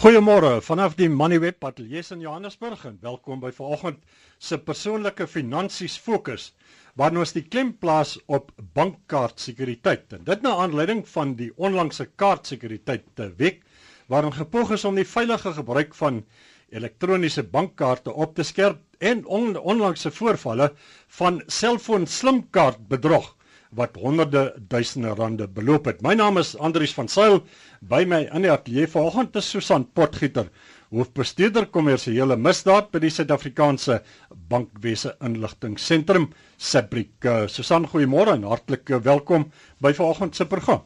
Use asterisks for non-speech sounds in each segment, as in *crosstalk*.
Goeiemôre vanaf die Moneyweb Ateljee in Johannesburg en welkom by vanoggend se persoonlike finansies fokus waarin ons die klem plaas op bankkaartsekuriteit. En dit na aanleiding van die onlangse kaartsekuriteit week waarin gepoog is om die veilige gebruik van elektroniese bankkaarte op te skerp en on, onlangse voorvalle van selfoon slimkaart bedrog wat honderde duisende rande beloop het. My naam is Andrius van Sail by my in die ateljee vanoggend is Susan Potgieter, hoofbestuurder kommersiële misdaad by die Suid-Afrikaanse Bankwese Inligtingseentrum SABRIK. Uh, Susan, goeiemôre en hartlik welkom by vanoggend se program.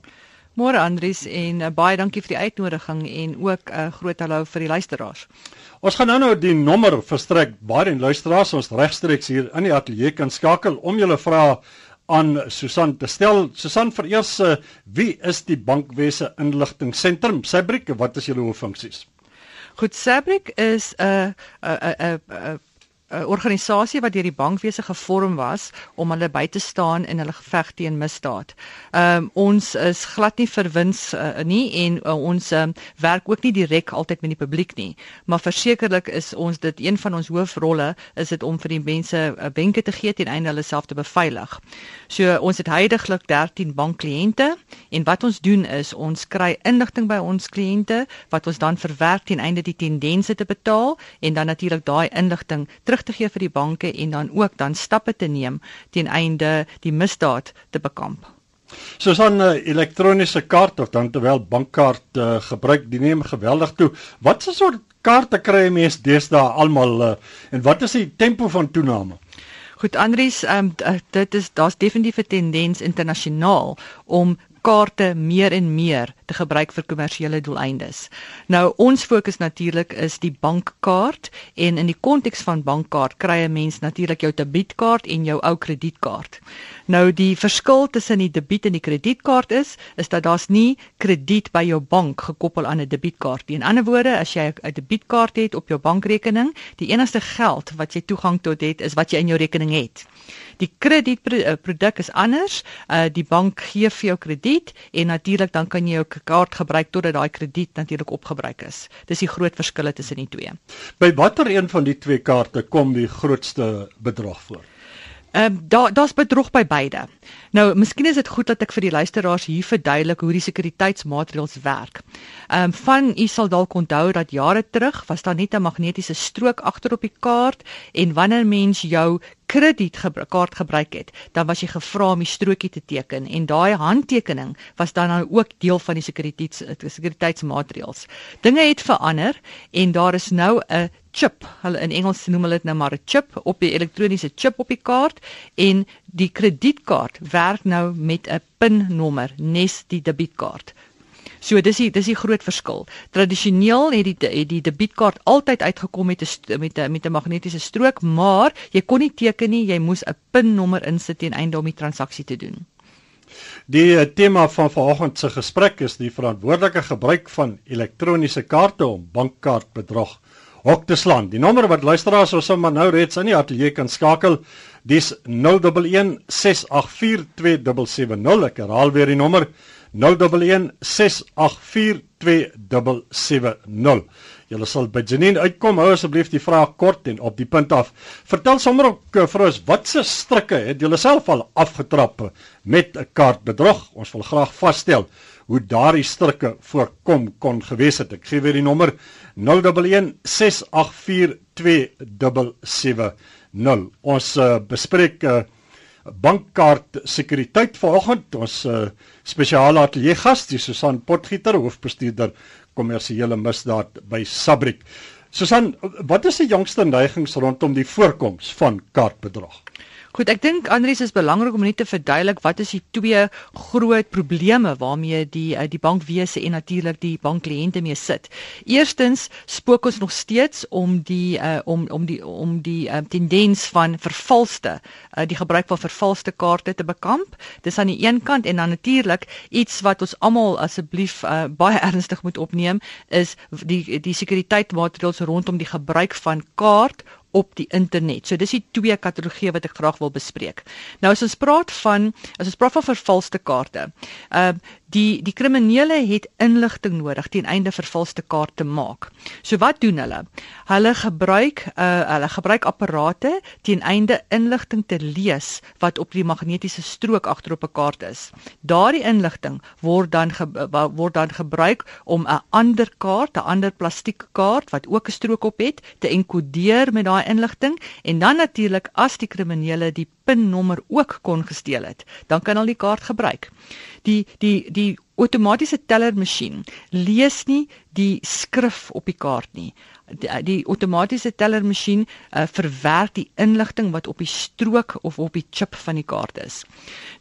Môre Andrius en uh, baie dankie vir die uitnodiging en ook 'n uh, groot hallo vir die luisteraars. Ons gaan nou nou die nommer verstrek baie en luisteraars ons regstreeks hier in die ateljee kan skakel om julle vrae aan Susan te stel. Susan, vereers uh, wie is die bankwese inligtingseentrum? Sabrik, wat is julle hooffunksies? Goed, Sabrik is 'n 'n 'n 'n organisasie wat deur die bankwese gevorm was om hulle by te staan in hulle geveg teen misdaad. Um, ons is glad nie verwins uh, nie en uh, ons um, werk ook nie direk altyd met die publiek nie, maar versekerlik is ons dit een van ons hoofrolle is dit om vir die mense uh, wenke te gee ten einde hulle self te beveilig. So ons het heidaglik 13 bankkliënte en wat ons doen is ons kry inligting by ons kliënte wat ons dan verwerk ten einde die tendense te betaal en dan natuurlik daai inligting terug te gee vir die banke en dan ook dan stappe te neem ten einde die misdaad te bekamp. Soos 'n uh, elektroniese kaart of dan terwyl bankkaart uh, gebruik, die neem geweldig toe. Wat se soort kaarte kry mense deesdae almal uh, en wat is die tempo van toename? Goed Andries, um, dit is daar's definitief 'n tendens internasionaal om kaarte meer en meer te gebruik vir kommersiële doeleindes. Nou ons fokus natuurlik is die bankkaart en in die konteks van bankkaart kry 'n mens natuurlik jou debietkaart en jou ou kredietkaart. Nou die verskil tussen die debiet en die kredietkaart is is dat daar's nie krediet by jou bank gekoppel aan 'n debietkaart nie. In ander woorde, as jy 'n debietkaart het op jou bankrekening, die enigste geld wat jy toegang tot het is wat jy in jou rekening het. Die kredietproduk is anders. Uh die bank gee vir jou krediet en natuurlik dan kan jy jou kaart gebruik totdat daai krediet natuurlik opgebruik is. Dis die groot verskille tussen die twee. By watter een van die twee kaarte kom die grootste bedrag voor? Ehm um, daar daar's bedrog by beide. Nou, miskien is dit goed dat ek vir die luisteraars hier verduidelik hoe die sekuriteitsmaatreëls werk. Ehm um, van u sal dalk onthou dat jare terug was daar net 'n magnetiese strook agter op die kaart en wanneer mens jou kredietkaart gebruik het, dan was jy gevra om die strokie te teken en daai handtekening was dan nou ook deel van die sekuriteits sekuriteitsmaatreëls. Dinge het verander en daar is nou 'n chip. Hulle in Engels noem hulle dit nou maar 'n chip op die elektroniese chip op die kaart en die kredietkaart werk nou met 'n PIN-nommer nes die debietkaart. So dis die dis die groot verskil. Tradisioneel het die het die debietkaart altyd uitgekom met 'n met 'n met 'n magnetiese strook, maar jy kon nie teken nie, jy moes 'n PIN-nommer insit teen einde om die transaksie te doen. Die eh, tema van vanoggend se gesprek is die verantwoordelike gebruik van elektroniese kaarte om bankkaartbedrog hok te slaan. Die nommer wat luisteraars ons sommer nou reeds in die ateljee kan skakel, dis 011 684 2770. Ek herhaal weer die nommer 011 684 2770. Julle sal by Janine uitkom. Hou asseblief die vraag kort en op die punt af. Vertel sommer ook eh, vir ons watse strikke het julle self al afgetrap met 'n kaartbedrog? Ons wil graag vasstel hoe daardie strikke voorkom kon gewees het. Ek gee weer die nommer 011 684 2770. Ons uh, bespreek uh, bankkaart sekuriteit vanoggend ons uh, spesiale ateljee gas die Susan Potgieter hoofbestuurder kommersiële misdaad by Sabrik. Susan, wat is die jongste neigings rondom die voorkoms van kaartbedrog? Goed, ek dink Andries is belangrik om net te verduidelik wat is die twee groot probleme waarmee die eh, die bankwese en natuurlik die bankkliënte mee sit. Eerstens spook ons nog steeds om die uh, om om die om die uh, tendens van vervalste uh, die gebruik van vervalste kaarte te bekamp. Dis aan die een kant en dan natuurlik iets wat ons almal asseblief uh, baie *laughs* ernstig moet opneem is die die sekuriteitsmaatreëls rondom die gebruik van kaart op die internet. So dis die twee kategorieë wat ek graag wil bespreek. Nou as ons praat van as ons praat van vervalste kaarte. Ehm uh, die die kriminele het inligting nodig teen einde vervalste kaarte te maak. So wat doen hulle? Hulle gebruik uh hulle gebruik apparate teen einde inligting te lees wat op die magnetiese strook agterop 'n kaart is. Daardie inligting word dan ge, word dan gebruik om 'n ander kaart, 'n ander plastieke kaart wat ook 'n strook op het, te enkodeer met daai inligting en dan natuurlik as die kriminele die pinnommer ook kon gesteel het, dan kan hulle die kaart gebruik. Die die die outomatiese tellermasjien lees nie die skrif op die kaart nie die, die outomatiese tellermasjien uh, verwerk die inligting wat op die strook of op die chip van die kaart is.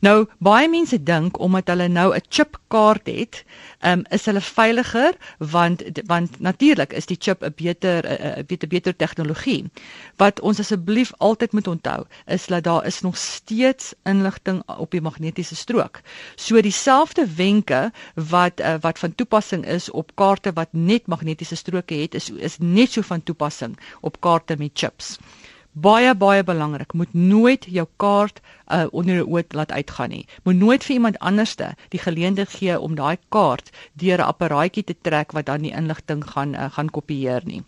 Nou baie mense dink omdat hulle nou 'n chip kaart het, um, is hulle veiliger want want natuurlik is die chip 'n beter 'n beter beter tegnologie. Wat ons asseblief altyd moet onthou is dat daar is nog steeds inligting op die magnetiese strook. So dieselfde wenke wat uh, wat van toepassing is op kaarte wat net magnetiese stroke het is is net so van toepassing op kaarte met chips. Baie baie belangrik, moet nooit jou kaart uh, onder 'n oot laat uitgaan nie. Moet nooit vir iemand anderste die geleentheid gee om daai kaart deur 'n apparaatjie te trek wat dan die inligting gaan uh, gaan kopieer nie.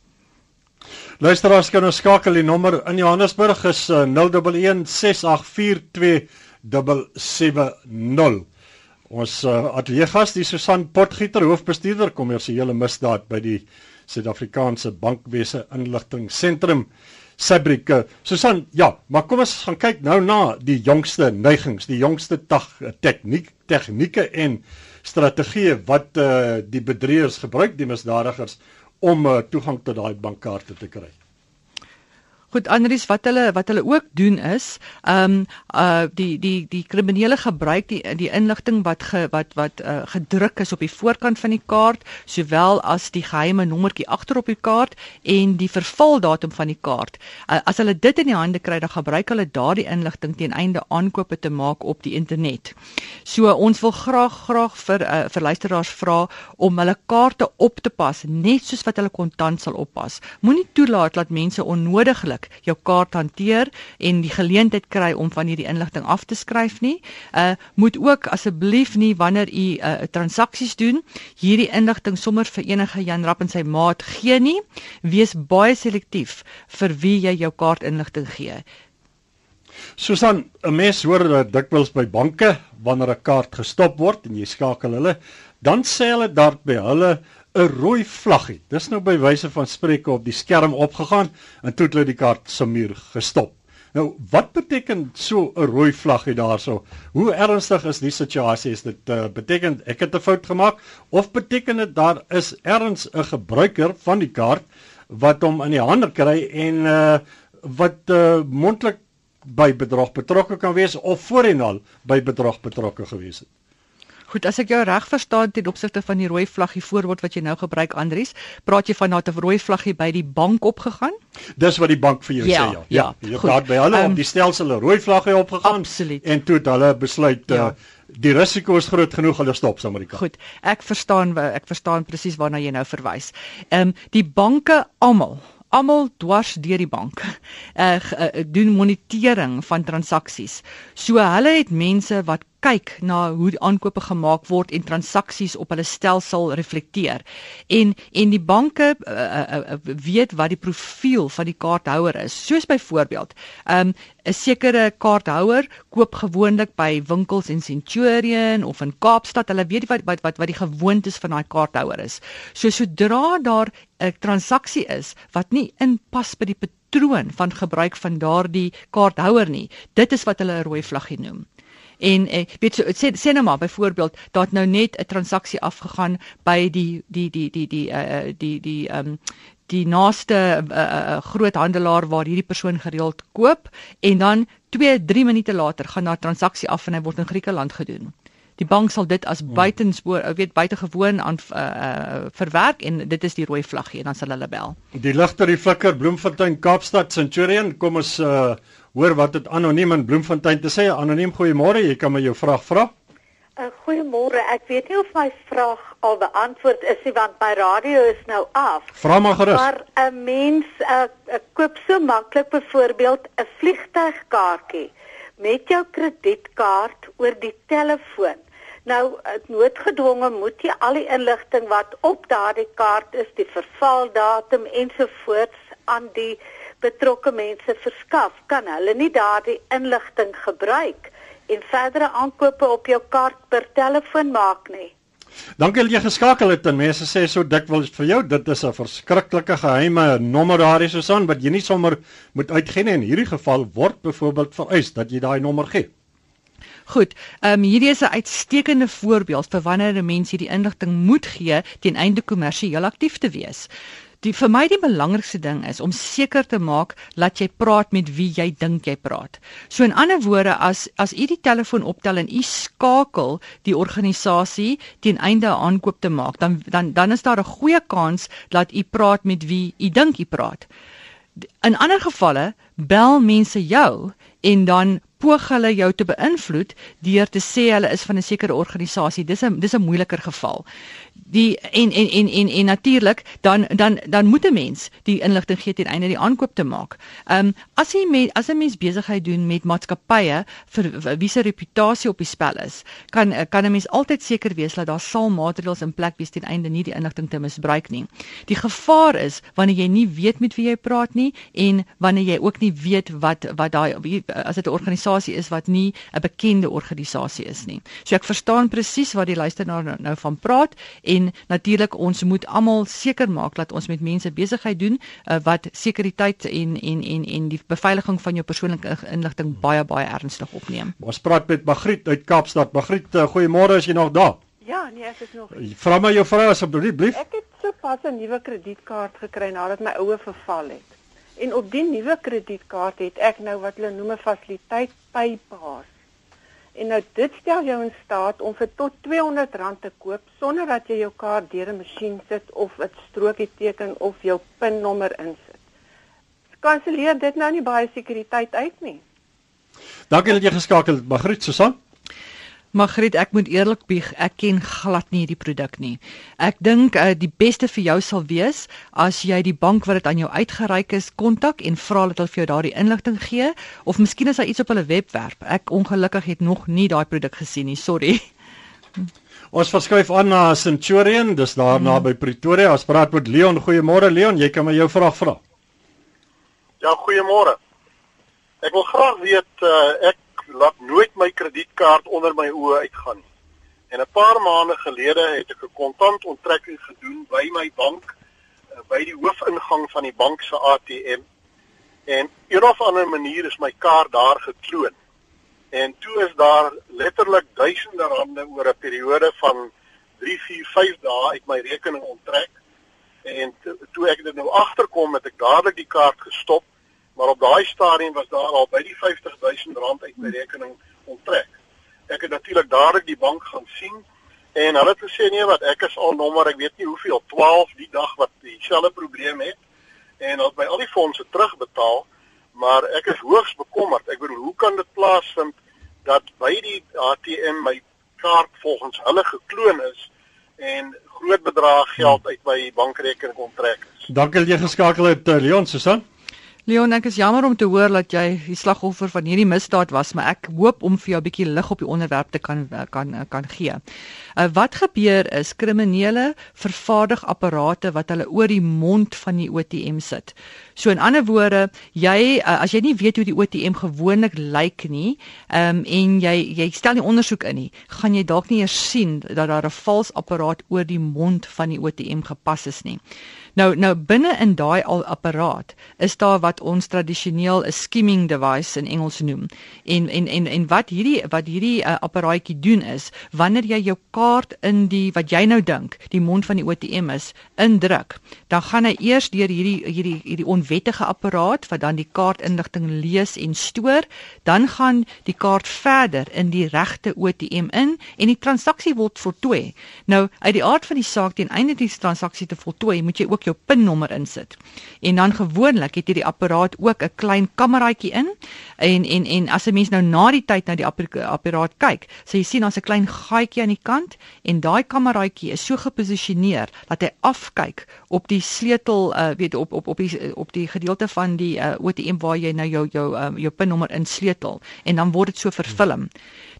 Luisteraars kan ons skakel die nommer in Johannesburg is uh, 011 684 2770. Ons uh, ateljee gas, die Susan Potgieter, hoofbestuurder kommersiële misdaad by die Suid-Afrikaanse Bankwese Inligting Sentrum Sabrike. Susan, ja, maar kom ons gaan kyk nou na die jongste neigings, die jongste tegniek, tegnieke en strategieë wat eh uh, die bedrieërs gebruik, die misdadigers om uh, toegang tot daai bankkaarte te kry. Goed Andries wat hulle wat hulle ook doen is ehm um, uh die die die kriminele gebruik die die inligting wat ge, wat wat uh, gedruk is op die voorkant van die kaart sowel as die geheime nommertjie agter op die kaart en die vervaldatum van die kaart. Uh, as hulle dit in die hande kry dan gebruik hulle daardie inligting teen einde aankope te maak op die internet. So ons wil graag graag vir uh, vir luisteraars vra om hulle kaarte op te pas net soos wat hulle kontant sal oppas. Moenie toelaat dat mense onnodiglik jou kaart hanteer en die geleentheid kry om van hierdie inligting af te skryf nie. Uh moet ook asseblief nie wanneer u uh transaksies doen hierdie inligting sommer vir enige Jan Rapp en sy maat gee nie. Wees baie selektief vir wie jy jou kaart inligting gee. Susan, 'n mens hoor dikwels by banke wanneer 'n kaart gestop word en jy skakel hulle, dan sê hulle daar by hulle 'n rooi vlaggie. Dis nou by wyse van spreke op die skerm opgegaan en toe het hulle die kaart se muur gestop. Nou, wat beteken so 'n rooi vlaggie daarso? Hoe ernstig is die situasie? Is dit uh, beteken ek het 'n fout gemaak of beteken dit daar is erns 'n gebruiker van die kaart wat hom in die hande kry en uh, wat uh, mondelik by bedrog betrokke kan wees of voorheen al by bedrog betrokke gewees het? Goed, as ek jou reg verstaan ten opsigte van die rooi vlaggie voorbeeld wat jy nou gebruik Andries, praat jy van 'n rooi vlaggie by die bank opgegaan? Dis wat die bank vir jou ja, sê ja. Ja, ja jy praat by hulle um, om die stelsel 'n rooi vlaggie opgegaan. Absoluut. En toe het hulle besluit ja. uh, die risiko is groot genoeg hulle stop Amerika. Goed, ek verstaan ek verstaan presies waarna jy nou verwys. Ehm um, die banke almal almal dwars deur die bank uh, uh, doen monitering van transaksies. So hulle het mense wat kyk na hoe aankope gemaak word en transaksies op hulle stelsel reflekteer. En en die banke uh, uh, uh, weet wat die profiel van die kaarthouer is. Soos byvoorbeeld, um, 'n sekere kaarthouer koop gewoonlik by winkels in Centurion of in Kaapstad. Hulle weet wat wat wat, wat die gewoontes van daai kaarthouer is. So sodra daar 'n transaksie is wat nie inpas by die patroon van gebruik van daardie kaarthouer nie, dit is wat hulle 'n rooi vlaggie noem. En eh, weet so sê sê nou maar byvoorbeeld dat nou net 'n transaksie afgegaan by die die die die die uh die die ehm um, die naaste uh, uh, groot handelaar waar hierdie persoon gereeld koop en dan 2 3 minute later gaan daar transaksie af en hy word in Griekeland gedoen. Die bank sal dit as hmm. buitenspoor, ek weet buitengewoon aan uh, uh, verwerk en dit is die rooi vlaggie en dan sal hulle bel. Die ligter die flikker Bloemfontein Kaapstad Centurion kom ons uh, hoor wat dit anoniem in Bloemfontein te sê. Anoniem, goeiemôre. Jy kan my jou vraag vra. Uh, Goeiemôre. Ek weet nie of my vraag al beantwoord is nie want my radio is nou af. Vra maar gerus. Maar 'n mens uh, uh, koop so maklik byvoorbeeld 'n vliegtuigkaartjie met jou kredietkaart oor die telefoon. Nou, noodgedwonge moet jy al die inligting wat op daardie kaart is, die vervaldatum ensovoorts aan die betrokke mense verskaf. Kan hulle nie daardie inligting gebruik en verdere aankope op jou kaart per telefoon maak nie. Dankie dat jy geskakel het en mense sê so dikwels vir jou dit is 'n verskriklike geheime nommer daardie Susan wat jy nie sommer moet uitgee nie in hierdie geval word byvoorbeeld vereis dat jy daai nommer gee. Goed, ehm um, hierdie is 'n uitstekende voorbeeld vir wanneer 'n mens hierdie inligting moet gee ten einde kommersieel aktief te wees. Die vir my die belangrikste ding is om seker te maak dat jy praat met wie jy dink jy praat. So in ander woorde as as u die telefoon optel en u skakel die organisasie ten einde 'n aankoop te maak, dan dan dan is daar 'n goeie kans dat u praat met wie u dink u praat. In ander gevalle bel mense jou en dan poog hulle jou te beïnvloed deur te sê hulle is van 'n sekere organisasie. Dis 'n dis 'n moeiliker geval die en en en en, en natuurlik dan dan dan moet 'n mens die inligting gee ten einde die aankoop te maak. Ehm um, as jy met as 'n mens besigheid doen met maatskappye vir, vir wie se reputasie op die spel is, kan kan 'n mens altyd seker wees dat daar sal maatreëls in plek wees ten einde nie die inligting te misbruik nie. Die gevaar is wanneer jy nie weet met wie jy praat nie en wanneer jy ook nie weet wat wat daai as dit 'n organisasie is wat nie 'n bekende organisasie is nie. So ek verstaan presies wat die luisteraar nou, nou van praat en natuurlik ons moet almal seker maak dat ons met mense besigheid doen uh, wat sekuriteit en en en en die beveiliging van jou persoonlike inligting baie baie ernstig opneem. Ons praat met Magriet uit Kaapstad. Magriet, uh, goeiemôre as jy nog daar. Ja, nee, ek is nog. Vra my jou vrae asseblief. Ek het sopas 'n nuwe kredietkaart gekry nadat my oue verval het. En op die nuwe kredietkaart het ek nou wat hulle noem 'n fasiliteit PayPass. En nou dit stel jou in staat om vir tot R200 te koop sonder dat jy jou kaart deur 'n masjien sit of 'n strokie teken of jou PIN-nommer insit. Kanselleer dit nou nie baie sekuriteit uit nie. Dankie dat jy geskakel het, Magriet Susan. Magriet, ek moet eerlik bieg, ek ken glad nie hierdie produk nie. Ek dink uh, die beste vir jou sal wees as jy die bank wat dit aan jou uitgereik is kontak en vra dat hulle vir jou daardie inligting gee of miskien is daar iets op hulle webwerf. Ek ongelukkig het nog nie daai produk gesien nie, sorry. Ons verskuif aan na Centurion, dis daar hmm. naby Pretoria. Ons praat met Leon. Goeiemôre Leon, jy kan my jou vraag vra. Ja, goeiemôre. Ek wil graag weet uh, ek laat nooit my kredietkaart onder my oë uitgaan nie. En 'n paar maande gelede het ek 'n kontant onttrekking gedoen by my bank eh, by die hoofingang van die bank se ATM. En een of ander manier is my kaart daar gekloon. En toe is daar letterlik duisende rande oor 'n periode van 3, 4, 5 dae uit my rekening onttrek. En toe ek dit nou agterkom, het ek dadelik die kaart gestop maar op daai stadium was daar al by die 50000 rand uit my rekening onttrek. Ek het natuurlik dadelik die bank gaan sien en hulle het gesê nee wat ek is al nommer ek weet nie hoeveel 12 die dag wat dieselfde probleem het en hulle het my al die fondse terugbetaal maar ek is hoogs bekommerd. Ek bedoel hoe kan dit plaasvind dat by die ATM my kaart volgens hulle gekloon is en groot bedrae geld uit my bankrekening onttrek is. Dankie dat jy geskakel het eh, Leon Susan. Leon, ek is jammer om te hoor dat jy die slagoffer van hierdie misdaad was, maar ek hoop om vir jou 'n bietjie lig op die onderwerp te kan kan kan gee. Uh, wat gebeur is kriminele vervaardig apparate wat hulle oor die mond van die ATM sit. So in ander woorde, jy uh, as jy nie weet hoe die ATM gewoonlik lyk nie, ehm um, en jy jy stel nie ondersoek in nie, gaan jy dalk nie eers sien dat daar 'n vals apparaat oor die mond van die ATM gepas is nie. Nou nou binne in daai al apparaat is daar wat ons tradisioneel 'n skimming device in Engels noem. En en en en wat hierdie wat hierdie uh, apparaatjie doen is wanneer jy jou kaart in die wat jy nou dink die mond van die ATM is indruk, dan gaan hy eers deur hierdie hierdie hierdie onwettige apparaat wat dan die kaartinligting lees en stoor, dan gaan die kaart verder in die regte ATM in en die transaksie word voltooi. Nou uit die aard van die saak teen einde die transaksie te voltooi, moet jy ook jou pinnommer insit. En dan gewoonlik het hierdie apparaat ook 'n klein kameraatjie in en en en as 'n mens nou na die tyd na die apparaat kyk, sê jy sien daar's 'n klein gaatjie aan die kant en daai kameraatjie is so geposisioneer dat hy afkyk op die sleutel uh weet op op op die op die gedeelte van die uh, ATM waar jy nou jou jou um, jou pinnommer insleutel en dan word dit so vervilm.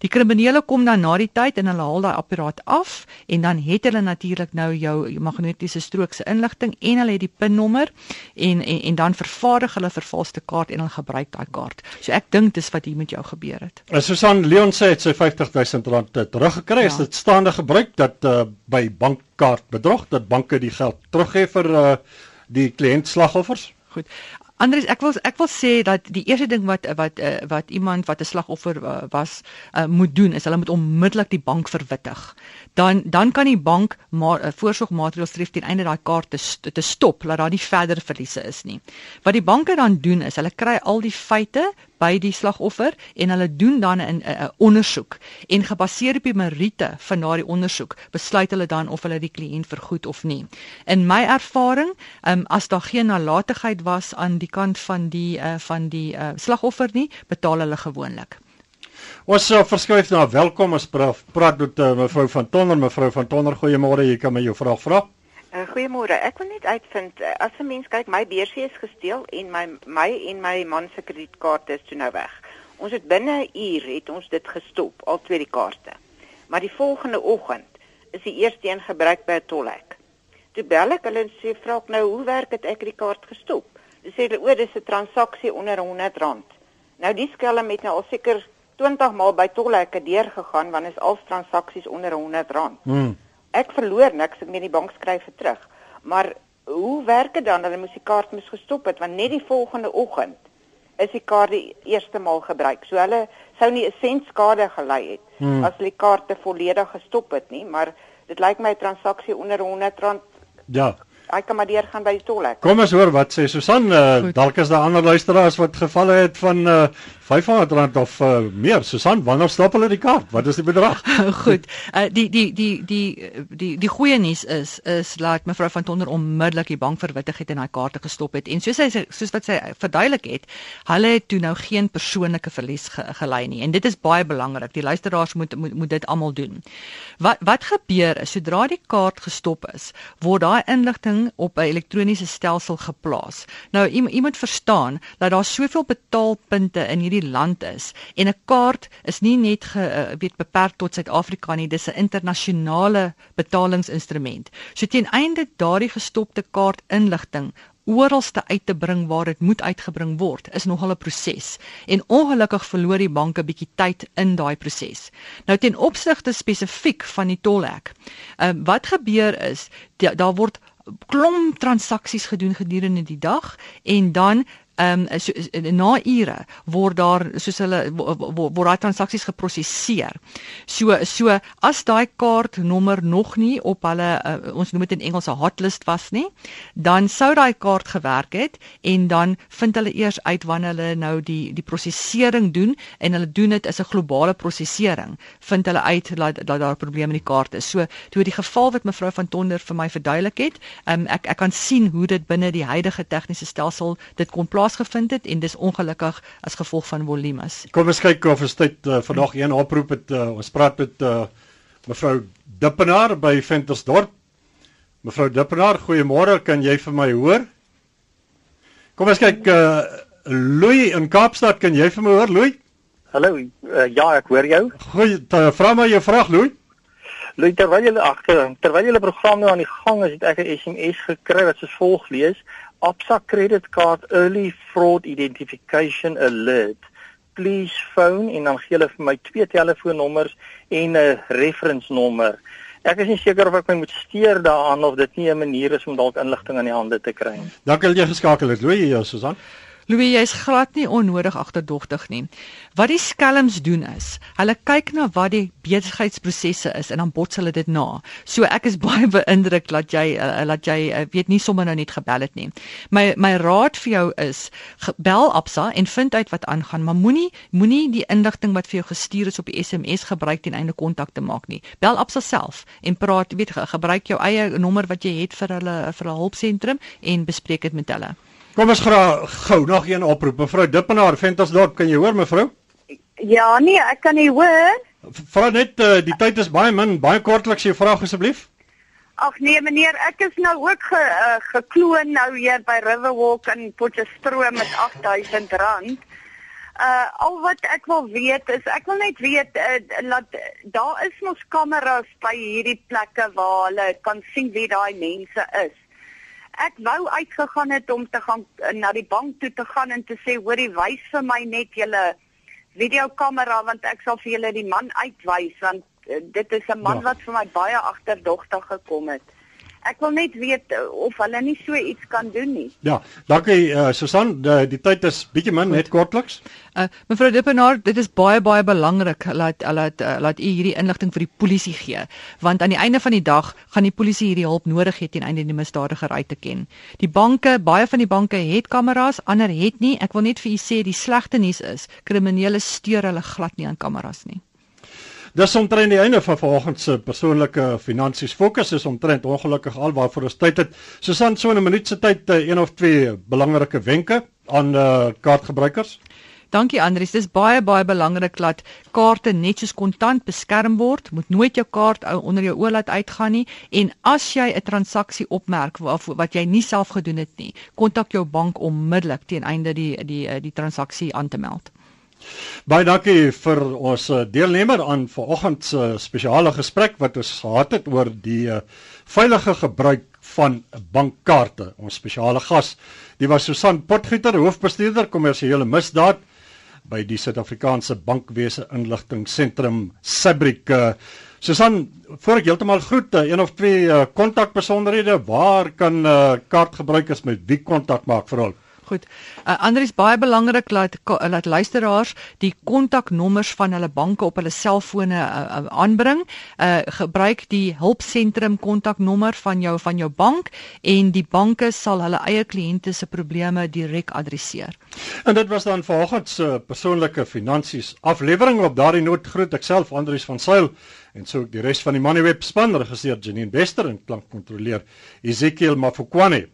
Die kriminele kom dan na die tyd en hulle haal daai apparaat af en dan het hulle natuurlik nou jou magnetiese strook se inligting en hulle het die pinnommer en, en en dan vervaardig hulle vervalste kaart en hulle gebruik daai kaart. So ek dink dis wat hier met jou gebeur het. En Susan Leon sê het sy 50000 rand teruggekry. Ja. Is dit staande gebruik dat uh, by bankkaart bedrog dat banke die geld teruggee vir uh, die kliëntslagoffers? Goed. Andries, ek wil ek wil sê dat die eerste ding wat wat uh, wat iemand wat 'n slagoffer uh, was uh, moet doen is hulle moet onmiddellik die bank verwittig. Dan dan kan die bank maar uh, voorsorgmaatreëls tref ten einde daai kaart te, te stop dat daar nie verdere verliese is nie. Wat die banke dan doen is hulle kry al die feite by die slagoffer en hulle doen dan 'n 'n ondersoek en gebaseer op die meriete van daardie ondersoek besluit hulle dan of hulle die kliënt vergoed of nie. In my ervaring, um, as daar geen nalatigheid was aan die kant van die uh, van die uh, slagoffer nie, betaal hulle gewoonlik. Ons sal verskuif na welkom as praat met uh, mevrou van Tonner, mevrou van Tonner, goeiemôre, jy kan my jou vraag vra. Goeiemôre. Ek wil net uitvind uh, as 'n mens kyk, my beursie is gesteel en my my en my man se kredietkaart is toe nou weg. Ons het binne 'n uur het ons dit gestop, al twee die kaarte. Maar die volgende oggend is die eerste een gebruik by 'n tolhek. Toe bel ek hulle en sê vra ek nou hoe werk dit ek die kaart gestop? Hulle sê hulle o, dis 'n transaksie onder R100. Nou die skelm het nou al seker 20 maal by tolhekke deurgegaan want is al transaksies onder R100. Hmm ek verloor niks, ek net die bank skryf vir terug. Maar hoe werk dit dan? Hulle moes die kaart mis gestop het want net die volgende oggend is die kaart die eerste maal gebruik. So hulle sou nie 'n sent skade gely het hmm. as hulle die kaarte volledig gestop het nie, maar dit lyk my 'n transaksie onder R100. Ja. Ek kan maar deur gaan by die tolhek. Kom ons hoor wat sê Susan, uh, dalk is daar ander luisteraars wat gevalle het van uh, R500 of uh, meer. Susan, wanneer stap hulle die kaart? Wat is die bedrag? *laughs* Goed. Uh, die die die die die die goeie nuus is is laat mevrou van Tonder onmiddellik die bank verwittig het en hy kaarte gestop het. En soos hy soos wat sy verduidelik het, hulle het toe nou geen persoonlike verlies ge, gelei nie. En dit is baie belangrik. Die luisteraars moet moet, moet dit almal doen. Wat wat gebeur is sodra die kaart gestop is, word daai inligting op 'n elektroniese stelsel geplaas. Nou iemand verstaan dat daar soveel betaalpunte in hierdie die land is en 'n kaart is nie net ge, uh, weet beperk tot Suid-Afrika nie, dis 'n internasionale betalingsinstrument. So teen einde daardie gestopte kaart inligting oralste uit te bring waar dit moet uitgebring word is nogal 'n proses en ongelukkig verloor die banke bietjie tyd in daai proses. Nou ten opsigte spesifiek van die tolhek. Ehm uh, wat gebeur is daar word klomp transaksies gedoen gedurende die dag en dan ehm um, so, na ure word daar soos hulle word daai transaksies geprosesseer. So so as daai kaartnommer nog nie op hulle uh, ons noem dit in Engels 'n hotlist was nie, dan sou daai kaart gewerk het en dan vind hulle eers uit wanneer hulle nou die die prosesering doen en hulle doen dit is 'n globale prosesering. Vind hulle uit dat dat daar probleme in die kaart is. So toe die geval wat mevrou van Tonder vir my verduidelik het, ehm um, ek ek kan sien hoe dit binne die huidige tegniese stelsel dit kon plaas plaasgevind het en dis ongelukkig as gevolg van volumes. Kom ons kyk of ons tyd uh, vandag een oproep het uh, ons praat met uh, mevrou Dippenaar by Ventersdorp. Mevrou Dippenaar, goeiemôre, kan jy vir my hoor? Kom ons kyk uh, Louis in Kaapstad, kan jy vir my hoor, Louis? Hallo, uh, ja, ek hoor jou. Goeie, vra my jou vraag, Louis. Louis, terwyl jy agter, terwyl jy die program nou aan die gang is, het ek 'n SMS gekry wat soos volg lees: Absa credit card early fraud identification alert. Please phone en dan gee hulle vir my twee telefoonnommers en 'n reference nommer. Ek is nie seker of ek my moet steur daaraan of dit nie 'n manier is om dalk inligting aan die hande te kry nie. Dankie dat jy geskakel het. Louis, ja, Susan. Louis, jy's glad nie onnodig agterdogtig nie. Wat die skelms doen is, hulle kyk na wat die besigheidsprosesse is en dan bots hulle dit na. So ek is *laughs* baie beïndruk dat jy uh, dat jy uh, weet nie sommer nou net gebel het nie. My my raad vir jou is bel Absa en vind uit wat aangaan, maar moenie moenie die inligting wat vir jou gestuur is op die SMS gebruik ten einde kontak te maak nie. Bel Absa self en praat, weet gebruik jou eie nommer wat jy het vir hulle vir 'n hulpsentrum en bespreek dit met hulle. Kom ons graag gou nog een oproep. Mevrou Dippenaar, Ventersdorp, kan jy hoor mevrou? Ja, nee, ek kan nie hoor. Vra net uh, die tyd is baie min, baie kortliks jy vra asseblief. Ag nee meneer, ek is nou ook ge, uh, gekloon nou hier by Riverwalk in Potchefstroom met R8000. Uh al wat ek wil weet is ek wil net weet uh, dat daar is mos kameras by hierdie plekke waar hulle kan sien wie daai mense is. Ek wou uitgegaan het om te gaan uh, na die bank toe te gaan en te sê hoorie wys vir my net julle videokamera want ek sal vir julle die man uitwys want uh, dit is 'n man ja. wat vir my baie agterdogtig gekom het. Ek wil net weet uh, of hulle nie so iets kan doen nie. Ja, dankie uh, Susan, die, die tyd is bietjie min net kortliks. Uh, mevrou Dippenaar, dit is baie baie belangrik dat laat uh, laat u hierdie inligting vir die polisie gee, want aan die einde van die dag gaan die polisie hierdie hulp nodig hê ten einde die misdadiger uit te ken. Die banke, baie van die banke het kameras, ander het nie. Ek wil net vir u sê die slegte nuus is, kriminele steur hulle glad nie aan kameras nie. Dis omtrent die einde van vanoggend se persoonlike finansies fokus is omtrent ongelukkig al waarvoor ons tyd het. Susan so 'n minuut se tyd uh, een of twee belangrike wenke aan uh, kaartgebruikers. Dankie Andries, dis baie baie belangrik dat kaarte net soos kontant beskerm word. Moet nooit jou kaart onder jou oë laat uitgaan nie en as jy 'n transaksie opmerk wat wat jy nie self gedoen het nie, kontak jou bank onmiddellik ten einde die die die, die transaksie aan te meld. Baie dankie vir ons eh, deelnemer aan vanoggend se spesiale gesprek wat ons gehad het oor die eh, veilige gebruik van bankkaarte. Ons spesiale gas, die was Susan Potgieter, hoofbestuurder kommersiële misdaad by die Suid-Afrikaanse Bankwese Inligtingseentrum Sabrik. Eh, Susan, voor ek heeltemal groet, een of twee kontakbesonderhede, waar kan kaartgebruikers met wie kontak maak vir hulp? Goed. Uh, Andries baie belangrik laat laat luisteraars die kontaknommers van hulle banke op hulle selfone uh, uh, aanbring. Uh, gebruik die hulpsentrum kontaknommer van jou van jou bank en die banke sal hulle eie kliënte se probleme direk adresseer. En dit was dan vanoggend se persoonlike finansies aflewering op daardie noot groet ek self Andries van Sail en sou ek die res van die Moneyweb span regisseur Janine Bester en klankkontroleer Ezekiel Mafukwane.